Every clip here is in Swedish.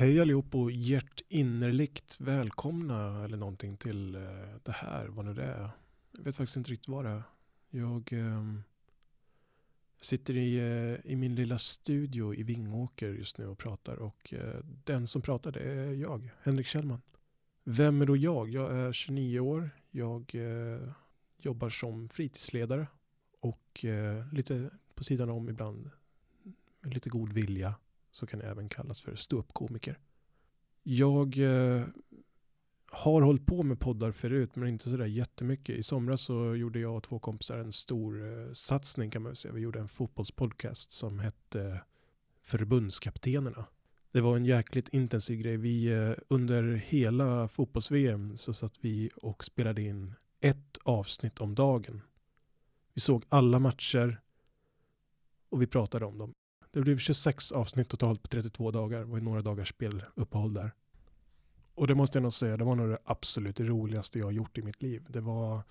Hej allihop och hjärtinnerligt välkomna eller någonting till eh, det här, vad nu det är. Jag vet faktiskt inte riktigt vad det är. Jag eh, sitter i, eh, i min lilla studio i Vingåker just nu och pratar och eh, den som pratar det är jag, Henrik Kjellman. Vem är då jag? Jag är 29 år. Jag eh, jobbar som fritidsledare och eh, lite på sidan om ibland med lite god vilja så kan jag även kallas för ståuppkomiker. Jag eh, har hållit på med poddar förut men inte sådär jättemycket. I somras så gjorde jag och två kompisar en stor eh, satsning kan man säga. Vi gjorde en fotbollspodcast som hette Förbundskaptenerna. Det var en jäkligt intensiv grej. Vi, eh, under hela fotbolls-VM så satt vi och spelade in ett avsnitt om dagen. Vi såg alla matcher och vi pratade om dem. Det blev 26 avsnitt totalt på 32 dagar. Det var några dagars speluppehåll där. Och det måste jag nog säga, det var nog det absolut roligaste jag har gjort i mitt liv. Det var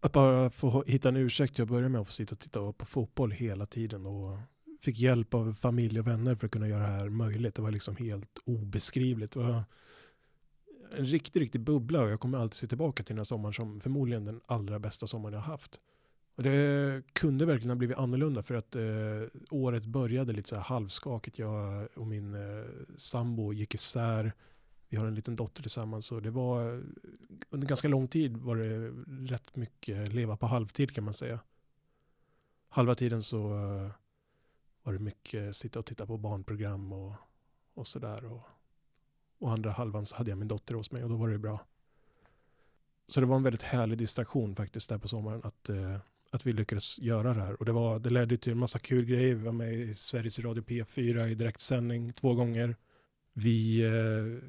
att bara få hitta en ursäkt till att börja med att få sitta och titta på fotboll hela tiden och fick hjälp av familj och vänner för att kunna göra det här möjligt. Det var liksom helt obeskrivligt. Det var en riktig, riktig bubbla och jag kommer alltid se tillbaka till den här sommaren som förmodligen den allra bästa sommaren jag har haft. Och det kunde verkligen ha blivit annorlunda för att eh, året började lite så här halvskakigt. Jag och min eh, sambo gick isär. Vi har en liten dotter tillsammans och det var under ganska lång tid var det rätt mycket leva på halvtid kan man säga. Halva tiden så eh, var det mycket sitta och titta på barnprogram och, och sådär. Och, och andra halvan så hade jag min dotter hos mig och då var det bra. Så det var en väldigt härlig distraktion faktiskt där på sommaren att eh, att vi lyckades göra det här. Och det, var, det ledde till en massa kul grejer. Vi var med i Sveriges Radio P4 i direktsändning två gånger. Vi, eh,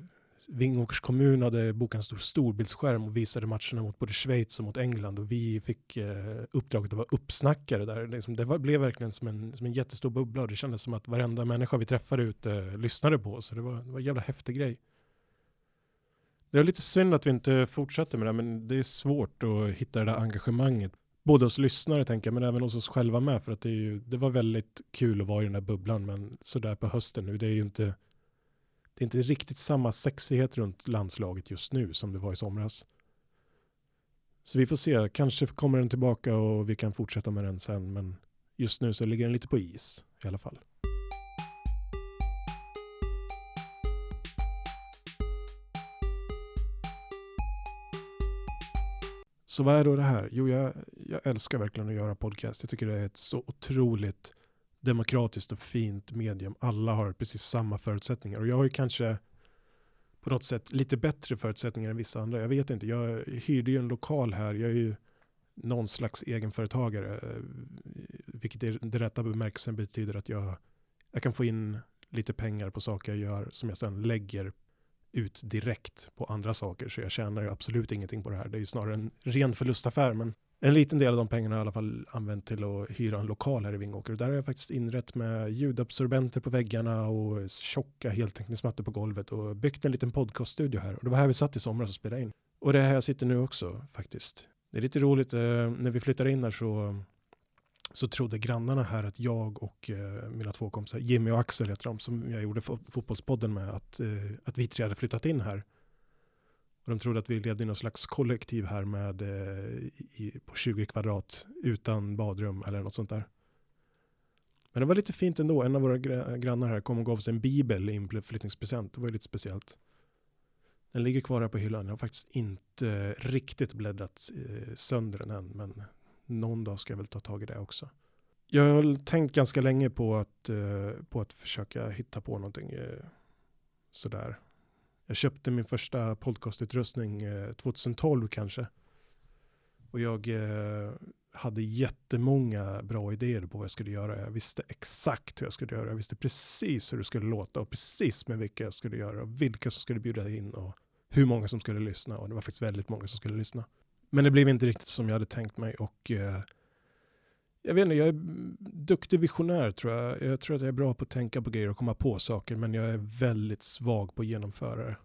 Vingåkers kommun hade bokat en stor storbildsskärm och visade matcherna mot både Schweiz och mot England. Och vi fick eh, uppdraget att vara uppsnackare där. Liksom, det var, blev verkligen som en, som en jättestor bubbla och det kändes som att varenda människa vi träffade ute eh, lyssnade på oss. Det var, det var en jävla häftig grej. Det är lite synd att vi inte fortsätter med det, men det är svårt att hitta det där engagemanget både hos lyssnare tänker jag, men även hos oss själva med. För att det, är ju, det var väldigt kul att vara i den där bubblan, men sådär på hösten nu, det är ju inte, det är inte riktigt samma sexighet runt landslaget just nu som det var i somras. Så vi får se, kanske kommer den tillbaka och vi kan fortsätta med den sen, men just nu så ligger den lite på is i alla fall. Så vad är då det här? Jo, jag, jag älskar verkligen att göra podcast. Jag tycker det är ett så otroligt demokratiskt och fint medium. Alla har precis samma förutsättningar. Och jag har ju kanske på något sätt lite bättre förutsättningar än vissa andra. Jag vet inte, jag hyrde ju en lokal här. Jag är ju någon slags egenföretagare. Eh, vilket i den rätta bemärkelsen betyder att jag, jag kan få in lite pengar på saker jag gör som jag sen lägger ut direkt på andra saker. Så jag tjänar ju absolut ingenting på det här. Det är ju snarare en ren förlustaffär. Men en liten del av de pengarna har jag i alla fall använt till att hyra en lokal här i Vingåker. Och där har jag faktiskt inrett med ljudabsorbenter på väggarna och tjocka heltäckningsmattor på golvet och byggt en liten podcaststudio här. Och det var här vi satt i somras och spelade in. Och det är här jag sitter nu också faktiskt. Det är lite roligt, eh, när vi flyttade in här så så trodde grannarna här att jag och eh, mina två kompisar, Jimmy och Axel heter de, som jag gjorde fotbollspodden med, att, eh, att vi tre hade flyttat in här. Och de trodde att vi levde i någon slags kollektiv här med, eh, i, på 20 kvadrat utan badrum eller något sånt där. Men det var lite fint ändå. En av våra grannar här kom och gav oss en bibel i inflyttningspresent. Det var ju lite speciellt. Den ligger kvar här på hyllan. Jag har faktiskt inte riktigt bläddrat eh, sönder den än, men någon dag ska jag väl ta tag i det också. Jag har tänkt ganska länge på att, eh, på att försöka hitta på någonting eh, sådär. Jag köpte min första podcastutrustning eh, 2012 kanske. Och jag eh, hade jättemånga bra idéer på vad jag skulle göra. Jag visste exakt hur jag skulle göra. Jag visste precis hur det skulle låta och precis med vilka jag skulle göra och vilka som skulle bjuda in och hur många som skulle lyssna. Och det var faktiskt väldigt många som skulle lyssna. Men det blev inte riktigt som jag hade tänkt mig och eh, jag vet inte, jag är duktig visionär tror jag. Jag tror att jag är bra på att tänka på grejer och komma på saker, men jag är väldigt svag på att genomföra det.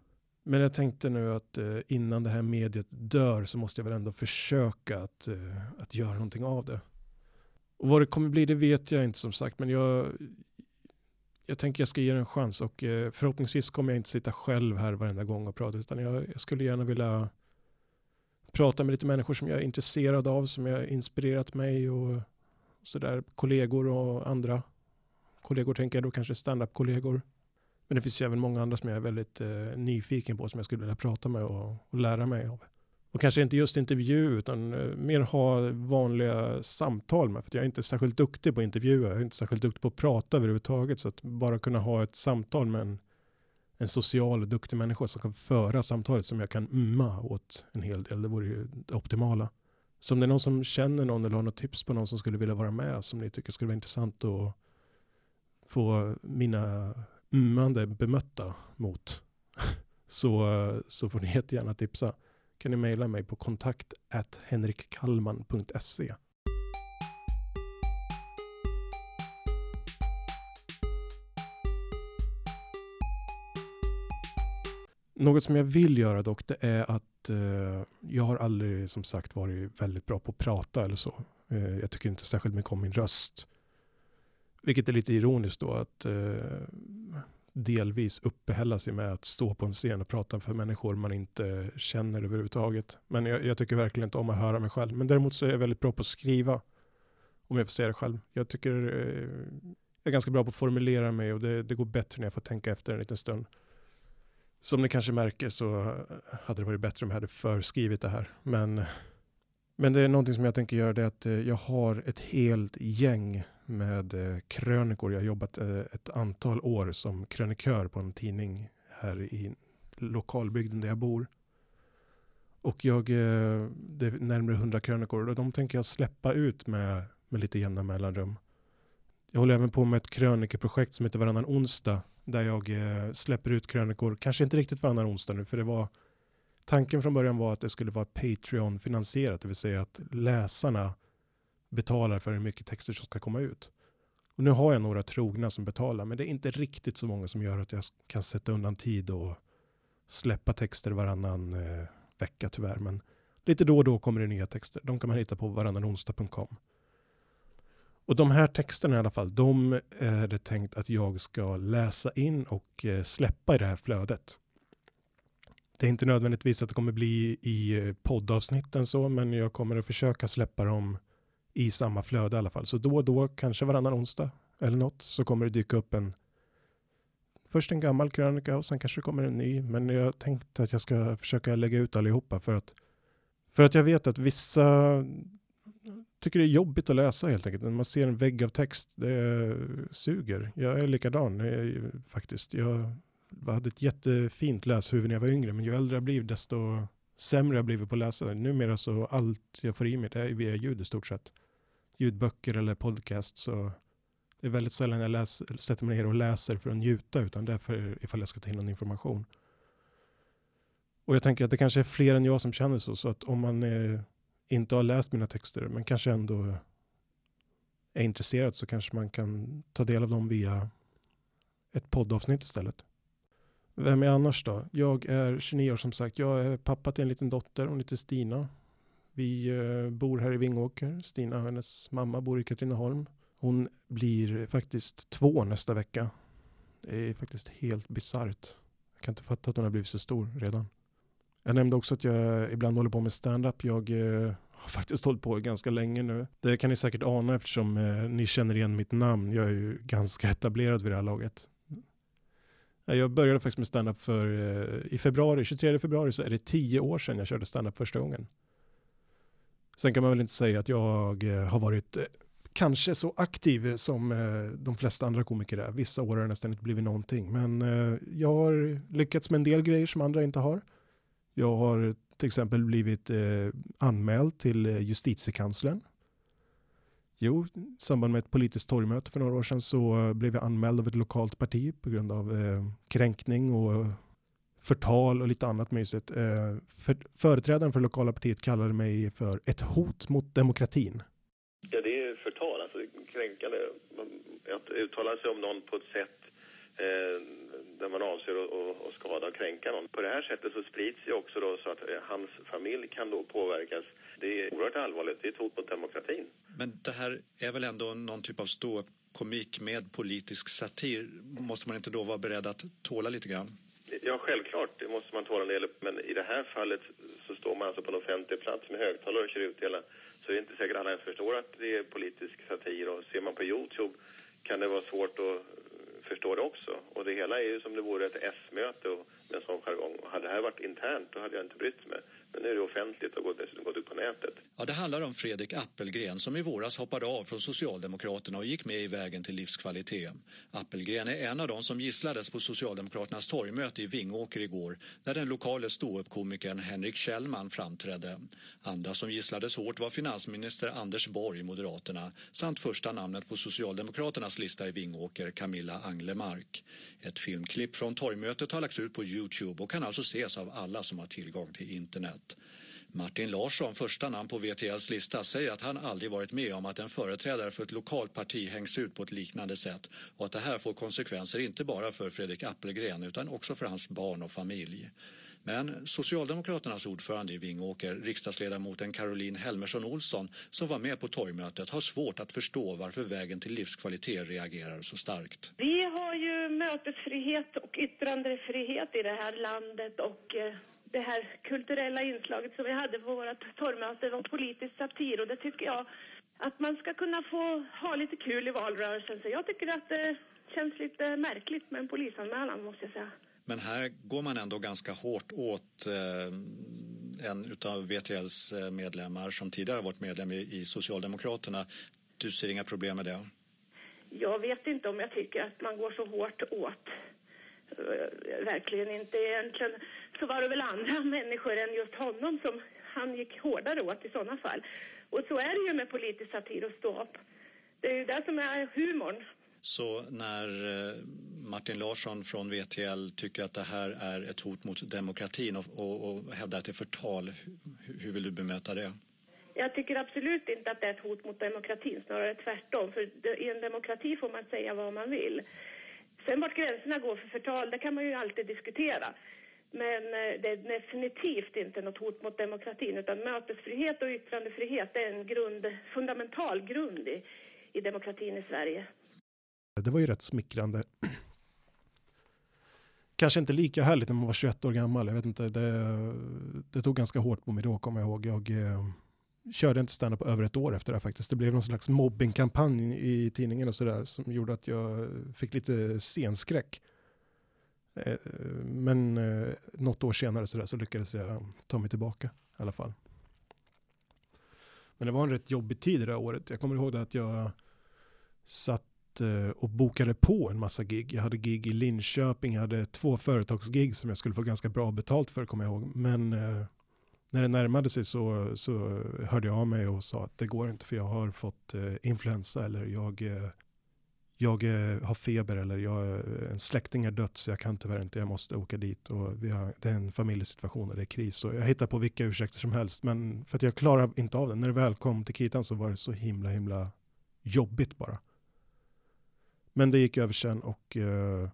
Men jag tänkte nu att eh, innan det här mediet dör så måste jag väl ändå försöka att, eh, att göra någonting av det. Och vad det kommer bli det vet jag inte som sagt, men jag, jag tänker jag ska ge det en chans och eh, förhoppningsvis kommer jag inte sitta själv här varenda gång och prata utan jag, jag skulle gärna vilja prata med lite människor som jag är intresserad av, som har inspirerat mig och sådär, kollegor och andra. Kollegor tänker jag då kanske standup-kollegor. Men det finns ju även många andra som jag är väldigt eh, nyfiken på som jag skulle vilja prata med och, och lära mig av. Och kanske inte just intervju utan eh, mer ha vanliga samtal med. För jag är inte särskilt duktig på att intervjua. Jag är inte särskilt duktig på att prata överhuvudtaget. Så att bara kunna ha ett samtal med en, en social och duktig människa som kan föra samtalet som jag kan umma åt en hel del. Det vore ju det optimala. Så om det är någon som känner någon eller har något tips på någon som skulle vilja vara med som ni tycker skulle vara intressant att få mina ummande bemötta mot så, så får ni jättegärna tipsa kan ni mejla mig på kontakt henrikkallman.se. Något som jag vill göra dock, det är att eh, jag har aldrig som sagt varit väldigt bra på att prata eller så. Eh, jag tycker inte särskilt mycket om min röst. Vilket är lite ironiskt då att eh, delvis uppehälla sig med att stå på en scen och prata för människor man inte känner överhuvudtaget. Men jag, jag, tycker verkligen inte om att höra mig själv. Men däremot så är jag väldigt bra på att skriva. Om jag får säga det själv. Jag tycker eh, jag är ganska bra på att formulera mig och det, det, går bättre när jag får tänka efter en liten stund. Som ni kanske märker så hade det varit bättre om jag hade förskrivit det här. Men, men det är någonting som jag tänker göra det är att eh, jag har ett helt gäng med eh, krönikor. Jag har jobbat eh, ett antal år som krönikör på en tidning här i lokalbygden där jag bor. Och jag, det är närmare hundra krönikor och de tänker jag släppa ut med, med lite jämna mellanrum. Jag håller även på med ett krönikeprojekt som heter Varannan onsdag där jag eh, släpper ut krönikor, kanske inte riktigt varannan onsdag nu för det var tanken från början var att det skulle vara Patreon-finansierat, det vill säga att läsarna betalar för hur mycket texter som ska komma ut. Och nu har jag några trogna som betalar, men det är inte riktigt så många som gör att jag kan sätta undan tid och släppa texter varannan eh, vecka tyvärr. Men lite då och då kommer det nya texter. De kan man hitta på varannanonsdag.com. Och de här texterna i alla fall, de eh, är det tänkt att jag ska läsa in och eh, släppa i det här flödet. Det är inte nödvändigtvis att det kommer bli i eh, poddavsnitten så, men jag kommer att försöka släppa dem i samma flöde i alla fall. Så då och då, kanske varannan onsdag eller något, så kommer det dyka upp en först en gammal krönika och sen kanske det kommer en ny. Men jag tänkte att jag ska försöka lägga ut allihopa för att för att jag vet att vissa tycker det är jobbigt att läsa helt enkelt. När man ser en vägg av text, det suger. Jag är likadan jag, faktiskt. Jag hade ett jättefint läshuvud när jag var yngre, men ju äldre jag blir desto sämre jag blivit på att läsa. Numera så allt jag får i mig det är via ljud i stort sett ljudböcker eller podcast så det är väldigt sällan jag läser, sätter mig ner och läser för att njuta utan därför ifall jag ska ta in någon information. Och jag tänker att det kanske är fler än jag som känner så, så att om man eh, inte har läst mina texter men kanske ändå är intresserad så kanske man kan ta del av dem via ett poddavsnitt istället. Vem är annars då? Jag är 29 år som sagt. Jag är pappa till en liten dotter. Hon heter Stina. Vi eh, bor här i Vingåker. Stina och hennes mamma bor i Katrineholm. Hon blir faktiskt två nästa vecka. Det är faktiskt helt bisarrt. Jag kan inte fatta att hon har blivit så stor redan. Jag nämnde också att jag ibland håller på med stand-up. Jag eh, har faktiskt hållit på ganska länge nu. Det kan ni säkert ana eftersom eh, ni känner igen mitt namn. Jag är ju ganska etablerad vid det här laget. Eh, jag började faktiskt med stand-up för eh, i februari, 23 februari så är det tio år sedan jag körde stand-up första gången. Sen kan man väl inte säga att jag eh, har varit eh, kanske så aktiv som eh, de flesta andra komiker är. Vissa år har det nästan inte blivit någonting. Men eh, jag har lyckats med en del grejer som andra inte har. Jag har till exempel blivit eh, anmäld till eh, justitiekanslern. Jo, i samband med ett politiskt torgmöte för några år sedan så eh, blev jag anmäld av ett lokalt parti på grund av kränkning och förtal och lite annat mysigt. Eh, för, företrädaren för det lokala partiet kallade mig för ett hot mot demokratin. Ja, det är förtal, alltså kränkande. Att uttala sig om någon på ett sätt eh, där man avser att, att skada och kränka någon. På det här sättet så sprids ju också då så att eh, hans familj kan då påverkas. Det är oerhört allvarligt. Det är ett hot mot demokratin. Men det här är väl ändå någon typ av stå komik med politisk satir, måste man inte då vara beredd att tåla lite grann? Ja, självklart. Det måste man tåla en del. Men i det här fallet så står man alltså på en offentlig plats med högtalare och kör ut hela... Så det är inte säkert alla ens förstår att det är politisk satir. Och ser man på Youtube kan det vara svårt att förstår det också. Och det hela är ju som det vore ett S-möte med en sån jargong. Och hade det här varit internt då hade jag inte brytt mig. Men nu är det offentligt och dessutom gått ut på nätet. Ja, det handlar om Fredrik Appelgren som i våras hoppade av från Socialdemokraterna och gick med i vägen till livskvalitet. Appelgren är en av de som gisslades på Socialdemokraternas torgmöte i Vingåker igår där den lokale ståuppkomikern Henrik Kjellman framträdde. Andra som gisslades hårt var finansminister Anders Borg, Moderaterna, samt första namnet på Socialdemokraternas lista i Vingåker, Camilla Anglemark. Ett filmklipp från torgmötet har lagts ut på Youtube och kan alltså ses av alla som har tillgång till internet sätt. Martin Larsson, första namn på VTLs lista, säger att han aldrig varit med om att en företrädare för ett lokalt parti hängs ut på ett liknande sätt och att det här får konsekvenser inte bara för Fredrik Appelgren utan också för hans barn och familj. Men Socialdemokraternas ordförande i Vingåker, riksdagsledamoten Caroline Helmersson Olsson, som var med på torgmötet, har svårt att förstå varför vägen till livskvalitet reagerar så starkt. Vi har ju mötesfrihet och yttrandefrihet i det här landet och eh, det här kulturella inslaget som vi hade på vårt torgmöte var politisk satir och det tycker jag att man ska kunna få ha lite kul i valrörelsen. Så jag tycker att det känns lite märkligt med en polisanmälan måste jag säga. Men här går man ändå ganska hårt åt eh, en av VTLs eh, medlemmar som tidigare varit medlem i, i Socialdemokraterna. Du ser inga problem med det? Jag vet inte om jag tycker att man går så hårt åt. Eh, verkligen inte egentligen så var det väl andra människor än just honom som han gick hårdare åt i sådana fall. Och så är det ju med politisk satir och ståupp. Det är ju det som är humorn. Så när eh, Martin Larsson från VTL tycker att det här är ett hot mot demokratin och, och, och hävdar att det är förtal, hur, hur vill du bemöta det? Jag tycker absolut inte att det är ett hot mot demokratin, snarare tvärtom. För i en demokrati får man säga vad man vill. Sen vart gränserna går för förtal, det kan man ju alltid diskutera. Men eh, det är definitivt inte något hot mot demokratin utan mötesfrihet och yttrandefrihet är en grund, fundamental grund i, i demokratin i Sverige. Det var ju rätt smickrande. Kanske inte lika härligt när man var 21 år gammal. Jag vet inte, det, det tog ganska hårt på mig då kommer jag ihåg. Jag eh, körde inte stand på över ett år efter det här faktiskt. Det blev någon slags mobbingkampanj i tidningen och sådär som gjorde att jag fick lite scenskräck. Eh, men eh, något år senare så, där, så lyckades jag ta mig tillbaka i alla fall. Men det var en rätt jobbig tid det där året. Jag kommer ihåg det att jag satt eh, och bokade på en massa gig. Jag hade gig i Linköping, jag hade två företagsgig som jag skulle få ganska bra betalt för, kommer jag ihåg. Men när det närmade sig så, så hörde jag av mig och sa att det går inte för jag har fått influensa eller jag jag eh, har feber eller jag, eh, en släkting är dött så jag kan tyvärr inte, jag måste åka dit och vi har, det är en familjesituation och det är kris. Och jag hittar på vilka ursäkter som helst men för att jag klarar inte av det. När det väl kom till kritan så var det så himla himla jobbigt bara. Men det gick över sen och eh,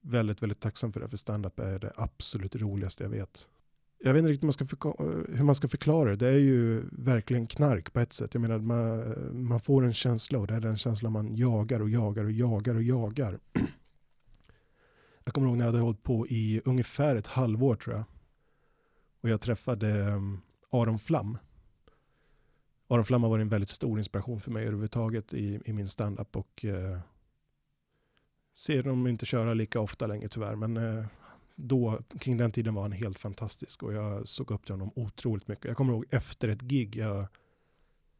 väldigt, väldigt tacksam för det. För stand-up är det absolut roligaste jag vet jag vet inte riktigt man ska hur man ska förklara det. Det är ju verkligen knark på ett sätt. Jag menar, man, man får en känsla och det är den känslan man jagar och jagar och jagar och jagar. Jag kommer ihåg när jag hade hållit på i ungefär ett halvår tror jag. Och jag träffade mm, Aron Flam. Aron Flam har varit en väldigt stor inspiration för mig överhuvudtaget i, i min standup och eh, ser dem inte köra lika ofta längre tyvärr. Men eh, då, kring den tiden var han helt fantastisk och jag såg upp till honom otroligt mycket. Jag kommer ihåg efter ett gig, jag,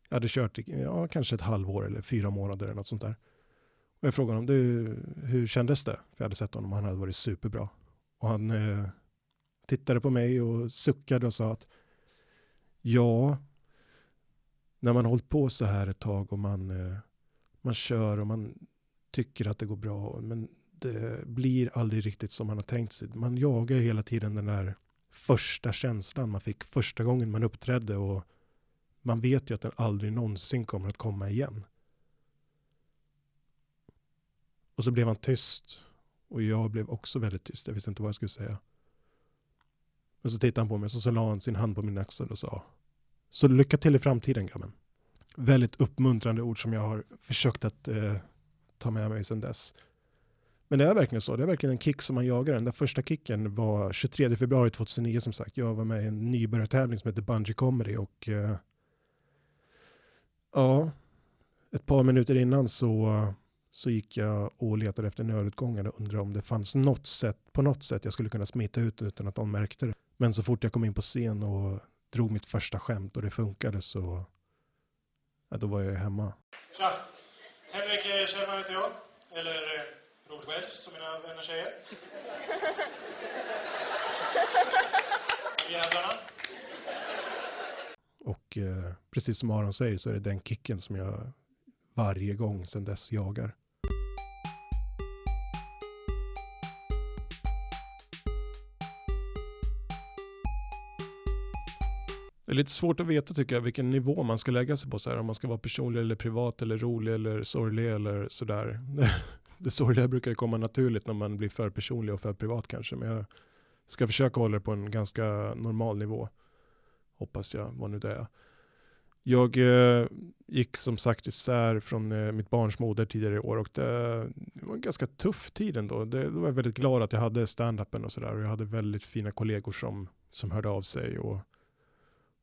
jag hade kört ja, kanske ett halvår eller fyra månader eller något sånt där. Och jag frågade honom, du, hur kändes det? För jag hade sett honom, han hade varit superbra. Och han eh, tittade på mig och suckade och sa att ja, när man hållit på så här ett tag och man, eh, man kör och man tycker att det går bra, men det blir aldrig riktigt som man har tänkt sig. Man jagar hela tiden den där första känslan man fick första gången man uppträdde och man vet ju att den aldrig någonsin kommer att komma igen. Och så blev han tyst och jag blev också väldigt tyst. Jag visste inte vad jag skulle säga. Men så tittade han på mig och så, så la han sin hand på min axel och sa Så lycka till i framtiden grabben. väldigt uppmuntrande ord som jag har försökt att eh, ta med mig sedan dess. Men det är verkligen så. Det är verkligen en kick som man jagar. Den där första kicken var 23 februari 2009 som sagt. Jag var med i en nybörjartävling som heter Bungee Comedy och uh, ja, ett par minuter innan så, så gick jag och letade efter nödutgången och undrade om det fanns något sätt, på något sätt jag skulle kunna smita ut utan att någon märkte det. Men så fort jag kom in på scen och drog mitt första skämt och det funkade så ja, då var jag hemma. Tja! Henrik eh, Kjellman heter jag. Eller eh, Robert Wells som mina vänner säger. Jävlarna. Och eh, precis som Aron säger så är det den kicken som jag varje gång sedan dess jagar. Det är lite svårt att veta tycker jag vilken nivå man ska lägga sig på så här. Om man ska vara personlig eller privat eller rolig eller sorglig eller sådär. Det sorgliga brukar ju komma naturligt när man blir för personlig och för privat kanske. Men jag ska försöka hålla det på en ganska normal nivå. Hoppas jag, vad nu det är. Jag eh, gick som sagt isär från eh, mitt barns moder tidigare i år och det, det, var en ganska tuff tid ändå. Det, då var jag väldigt glad att jag hade stand-upen och sådär. Och jag hade väldigt fina kollegor som, som hörde av sig och,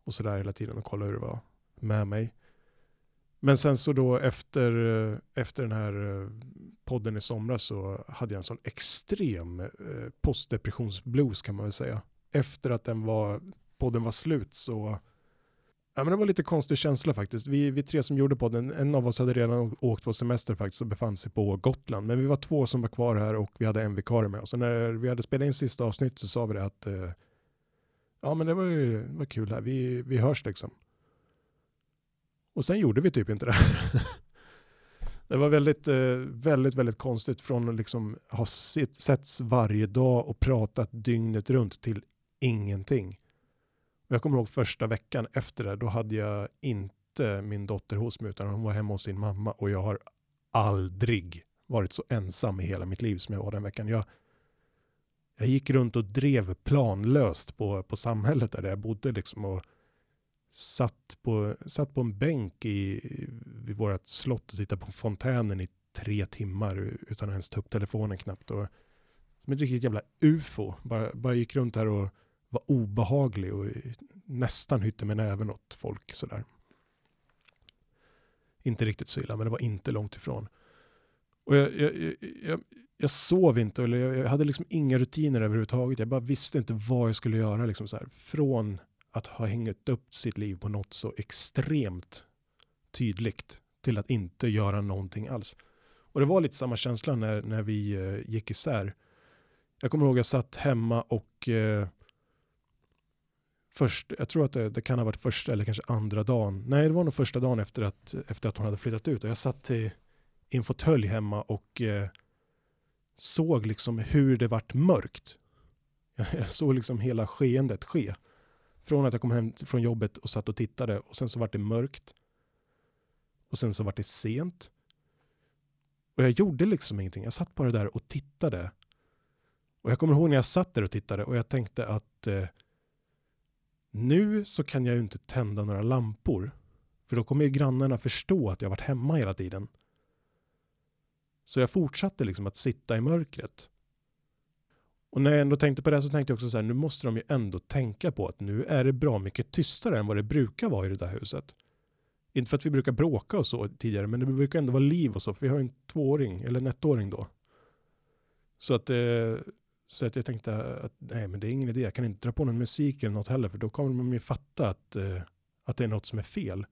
och sådär hela tiden och kollade hur det var med mig. Men sen så då efter, eh, efter den här eh, podden i somras så hade jag en sån extrem eh, postdepressionsblues kan man väl säga. Efter att den var, podden var slut så Ja, men det var lite konstig känsla faktiskt. Vi, vi tre som gjorde podden, en av oss hade redan åkt på semester faktiskt och befann sig på Gotland. Men vi var två som var kvar här och vi hade en vikarie med oss. Och när vi hade spelat in sista avsnitt så sa vi det att ja men det var ju det var kul här, vi, vi hörs liksom. Och sen gjorde vi typ inte det. det var väldigt, eh, väldigt, väldigt konstigt från att liksom ha setts varje dag och pratat dygnet runt till ingenting. Jag kommer ihåg första veckan efter det, då hade jag inte min dotter hos mig, utan hon var hemma hos sin mamma och jag har aldrig varit så ensam i hela mitt liv som jag var den veckan. Jag, jag gick runt och drev planlöst på, på samhället där jag bodde liksom och satt på, satt på en bänk i, vid vårt slott och tittade på fontänen i tre timmar utan att ens ta upp telefonen knappt. Och, som ett riktigt jävla ufo. Bara, bara gick runt här och var obehaglig och nästan hytte med näven åt folk sådär. Inte riktigt så illa, men det var inte långt ifrån. Och jag, jag, jag, jag sov inte, eller jag hade liksom inga rutiner överhuvudtaget. Jag bara visste inte vad jag skulle göra. Liksom så här. Från att ha hängt upp sitt liv på något så extremt tydligt till att inte göra någonting alls. Och det var lite samma känsla när, när vi eh, gick isär. Jag kommer ihåg att jag satt hemma och eh, först, jag tror att det, det, kan ha varit första eller kanske andra dagen. Nej, det var nog första dagen efter att, efter att hon hade flyttat ut. Och jag satt i, i en fåtölj hemma och eh, såg liksom hur det vart mörkt. Jag, jag såg liksom hela skeendet ske. Från att jag kom hem från jobbet och satt och tittade och sen så vart det mörkt. Och sen så vart det sent. Och jag gjorde liksom ingenting. Jag satt bara där och tittade. Och jag kommer ihåg när jag satt där och tittade och jag tänkte att eh, nu så kan jag ju inte tända några lampor. För då kommer ju grannarna förstå att jag varit hemma hela tiden. Så jag fortsatte liksom att sitta i mörkret. Och när jag ändå tänkte på det så tänkte jag också så här, nu måste de ju ändå tänka på att nu är det bra mycket tystare än vad det brukar vara i det där huset. Inte för att vi brukar bråka och så tidigare, men det brukar ändå vara liv och så, för vi har en tvååring, eller en ettåring då. Så att, eh, så att jag tänkte att nej, men det är ingen idé, jag kan inte dra på någon musik eller något heller, för då kommer de ju fatta att, eh, att det är något som är fel.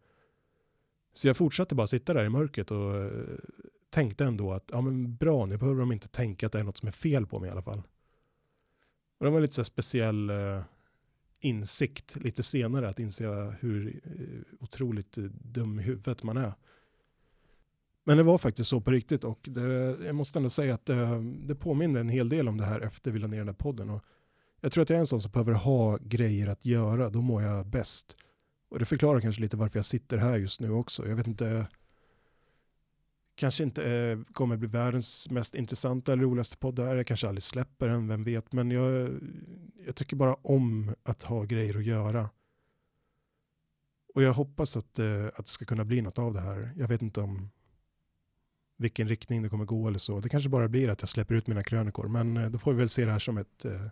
Så jag fortsatte bara sitta där i mörkret och eh, tänkte ändå att ja men bra, nu behöver de inte tänka att det är något som är fel på mig i alla fall. Och det var lite så speciell eh, insikt lite senare att inse hur eh, otroligt eh, dum i huvudet man är. Men det var faktiskt så på riktigt och det, jag måste ändå säga att det, det påminner en hel del om det här efter vi la ner den här podden. Och jag tror att jag är en sån som behöver ha grejer att göra, då mår jag bäst. Och det förklarar kanske lite varför jag sitter här just nu också. Jag vet inte, kanske inte eh, kommer bli världens mest intressanta eller roligaste podd där. Jag kanske aldrig släpper den, vem vet. Men jag, jag tycker bara om att ha grejer att göra. och jag hoppas att, eh, att det ska kunna bli något av det här. Jag vet inte om vilken riktning det kommer gå eller så. Det kanske bara blir att jag släpper ut mina krönikor, men eh, då får vi väl se det här som ett eh,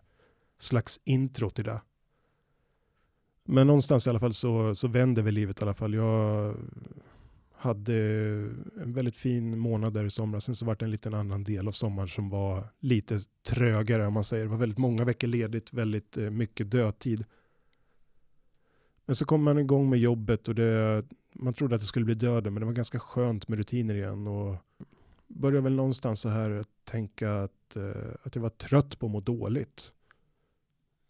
slags intro till det. Men någonstans i alla fall så, så vänder väl livet i alla fall. Jag hade en väldigt fin månad där i somras. Sen så var det en liten annan del av sommaren som var lite trögare om man säger. Det var väldigt många veckor ledigt, väldigt eh, mycket dödtid. Men så kom man igång med jobbet och det, man trodde att det skulle bli döden men det var ganska skönt med rutiner igen. Och började väl någonstans så här tänka att, eh, att jag var trött på att må dåligt.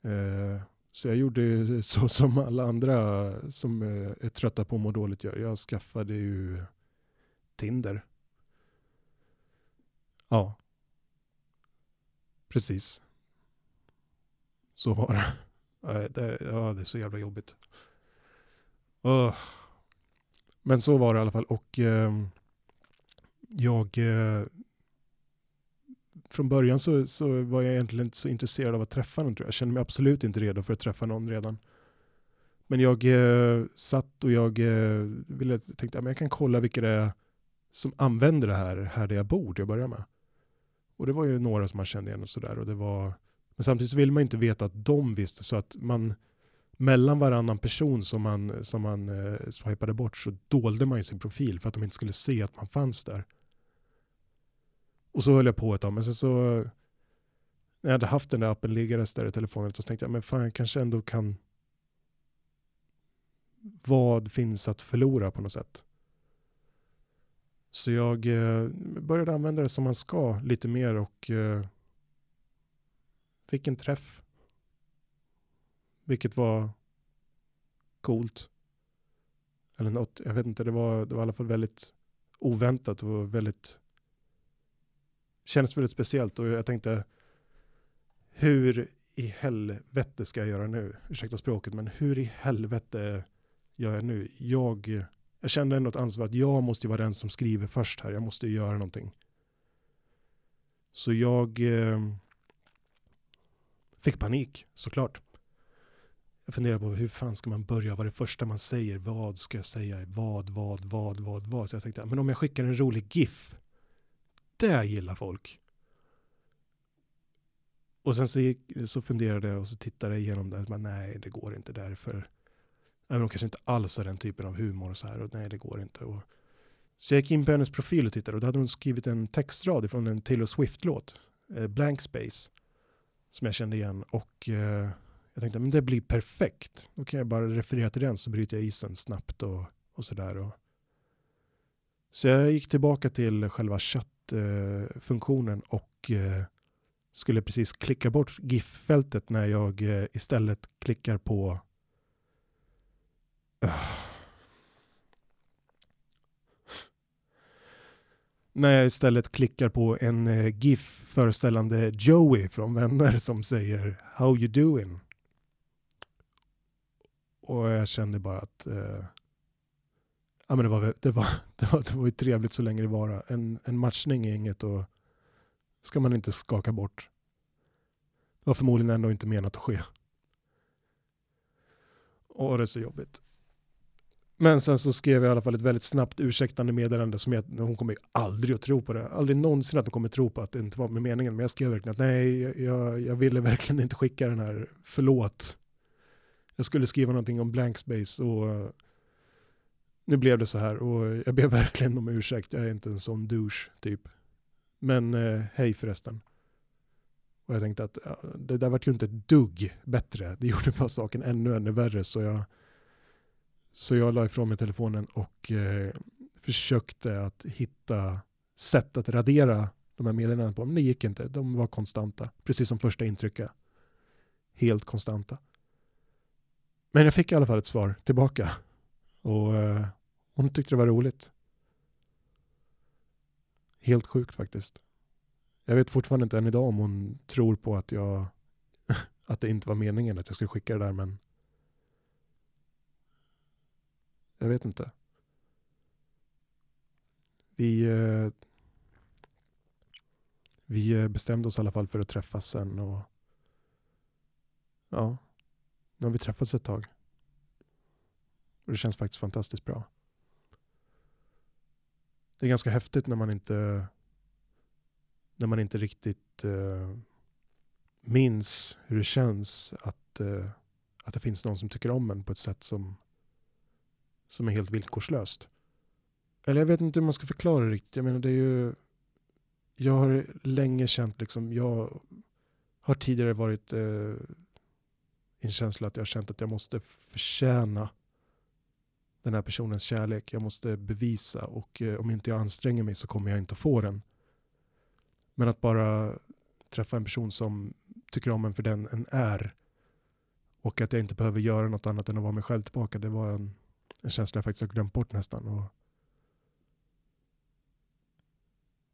Eh, så jag gjorde så som alla andra som eh, är trötta på att må dåligt gör. Jag skaffade ju Tinder. Ja. Precis. Så var det. Ja, det är så jävla jobbigt. Men så var det i alla fall. Och ehm, jag eh, från början så, så var jag egentligen inte så intresserad av att träffa någon. tror Jag Jag kände mig absolut inte redo för att träffa någon redan. Men jag eh, satt och jag eh, ville, tänkte att jag kan kolla vilka det är som använder det här, här där jag bor till att börja med. Och det var ju några som man kände igen och sådär. men samtidigt så vill man inte veta att de visste så att man mellan varannan person som man, som man eh, swipade bort så dolde man ju sin profil för att de inte skulle se att man fanns där. Och så höll jag på ett tag, men sen så när jag hade haft den där appen liggandes där i telefonen så tänkte jag, men fan jag kanske ändå kan vad finns att förlora på något sätt? Så jag eh, började använda det som man ska lite mer och eh, fick en träff. Vilket var coolt. Eller något, jag vet inte, det var, det var i alla fall väldigt oväntat och väldigt kändes väldigt speciellt och jag tänkte hur i helvete ska jag göra nu? Ursäkta språket, men hur i helvete gör jag nu? Jag, jag kände ändå ett ansvar att jag måste vara den som skriver först här. Jag måste göra någonting. Så jag eh, fick panik, såklart. Jag funderar på hur fan ska man börja? Vad är det första man säger? Vad ska jag säga? Vad, vad, vad, vad, vad? Så jag tänkte, men om jag skickar en rolig GIF det gillar folk. Och sen så, gick, så funderade jag och så tittade jag igenom det. Men nej, det går inte därför. Även om de kanske inte alls har den typen av humor och så här. Och nej, det går inte. Och, så jag gick in på hennes profil och tittade och då hade hon skrivit en textrad från en Taylor Swift-låt. Eh, Blank Space. Som jag kände igen. Och eh, jag tänkte, men det blir perfekt. Då kan jag bara referera till den så bryter jag isen snabbt och, och sådär. Så jag gick tillbaka till själva chatten Eh, funktionen och eh, skulle precis klicka bort GIF-fältet när jag eh, istället klickar på öh, när jag istället klickar på en GIF föreställande Joey från Vänner som säger How you doing? Och jag kände bara att eh, ja, men det, var, det, var, det, var, det var ju trevligt så länge det var. En, en matchning är inget och ska man inte skaka bort. Det var förmodligen ändå inte menat att ske. Och det är så jobbigt. Men sen så skrev jag i alla fall ett väldigt snabbt ursäktande meddelande som jag, hon kommer aldrig att tro på det. Aldrig någonsin att hon kommer tro på att det inte var med meningen. Men jag skrev verkligen att nej, jag, jag ville verkligen inte skicka den här förlåt. Jag skulle skriva någonting om blank space och nu blev det så här och jag ber verkligen om ursäkt. Jag är inte en sån douche typ. Men eh, hej förresten. Och jag tänkte att ja, det där vart ju inte ett dugg bättre. Det gjorde bara saken ännu, ännu värre. Så jag, så jag la ifrån mig telefonen och eh, försökte att hitta sätt att radera de här meddelandena på. Men det gick inte. De var konstanta. Precis som första intrycket. Helt konstanta. Men jag fick i alla fall ett svar tillbaka. Och eh, hon tyckte det var roligt. Helt sjukt faktiskt. Jag vet fortfarande inte än idag om hon tror på att jag att det inte var meningen att jag skulle skicka det där men jag vet inte. Vi eh, vi eh, bestämde oss i alla fall för att träffas sen och ja, nu har vi träffats ett tag. Och det känns faktiskt fantastiskt bra. Det är ganska häftigt när man inte, när man inte riktigt uh, minns hur det känns att, uh, att det finns någon som tycker om en på ett sätt som, som är helt villkorslöst. Eller jag vet inte hur man ska förklara det riktigt. Jag menar det är ju, jag har länge känt liksom, jag har tidigare varit uh, en känsla att jag har känt att jag måste förtjäna den här personens kärlek. Jag måste bevisa och eh, om inte jag anstränger mig så kommer jag inte att få den. Men att bara träffa en person som tycker om en för den en är och att jag inte behöver göra något annat än att vara mig själv tillbaka. Det var en, en känsla jag faktiskt har glömt bort nästan. Och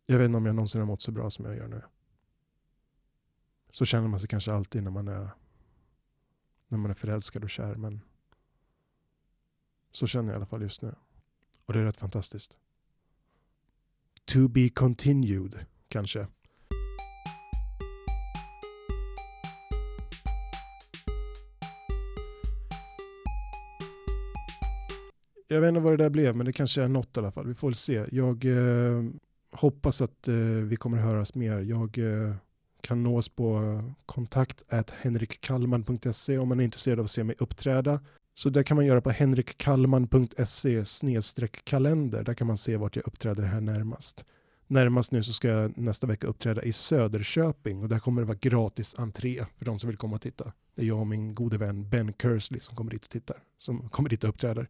jag vet inte om jag någonsin har mått så bra som jag gör nu. Så känner man sig kanske alltid när man är, när man är förälskad och kär. Men så känner jag i alla fall just nu. Och det är rätt fantastiskt. To be continued, kanske. Jag vet inte vad det där blev, men det kanske är något i alla fall. Vi får väl se. Jag eh, hoppas att eh, vi kommer höras mer. Jag eh, kan nås på kontakt henrikkalman.se om man är intresserad av att se mig uppträda. Så det kan man göra på henrikkallman.se kalender. Där kan man se vart jag uppträder här närmast. Närmast nu så ska jag nästa vecka uppträda i Söderköping och där kommer det vara gratis entré för de som vill komma och titta. Det är jag och min gode vän Ben Kersley som kommer dit och tittar, som kommer dit och uppträder.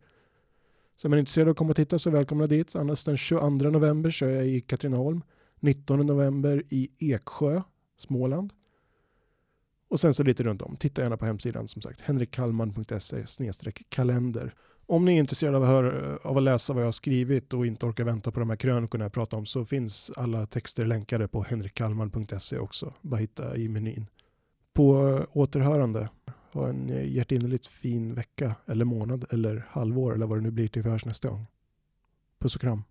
Så om man är intresserad av att komma och titta så välkomna dit. Annars den 22 november så är jag i Katrineholm. 19 november i Eksjö, Småland. Och sen så lite runt om. Titta gärna på hemsidan som sagt. henrikkallman.se kalender. Om ni är intresserade av att, höra, av att läsa vad jag har skrivit och inte orkar vänta på de här krönikorna jag pratar om så finns alla texter länkade på henrikkallman.se också. Bara hitta i menyn. På eh, återhörande. Ha en eh, hjärtinnerligt fin vecka eller månad eller halvår eller vad det nu blir till vi hörs nästa gång. Puss och kram.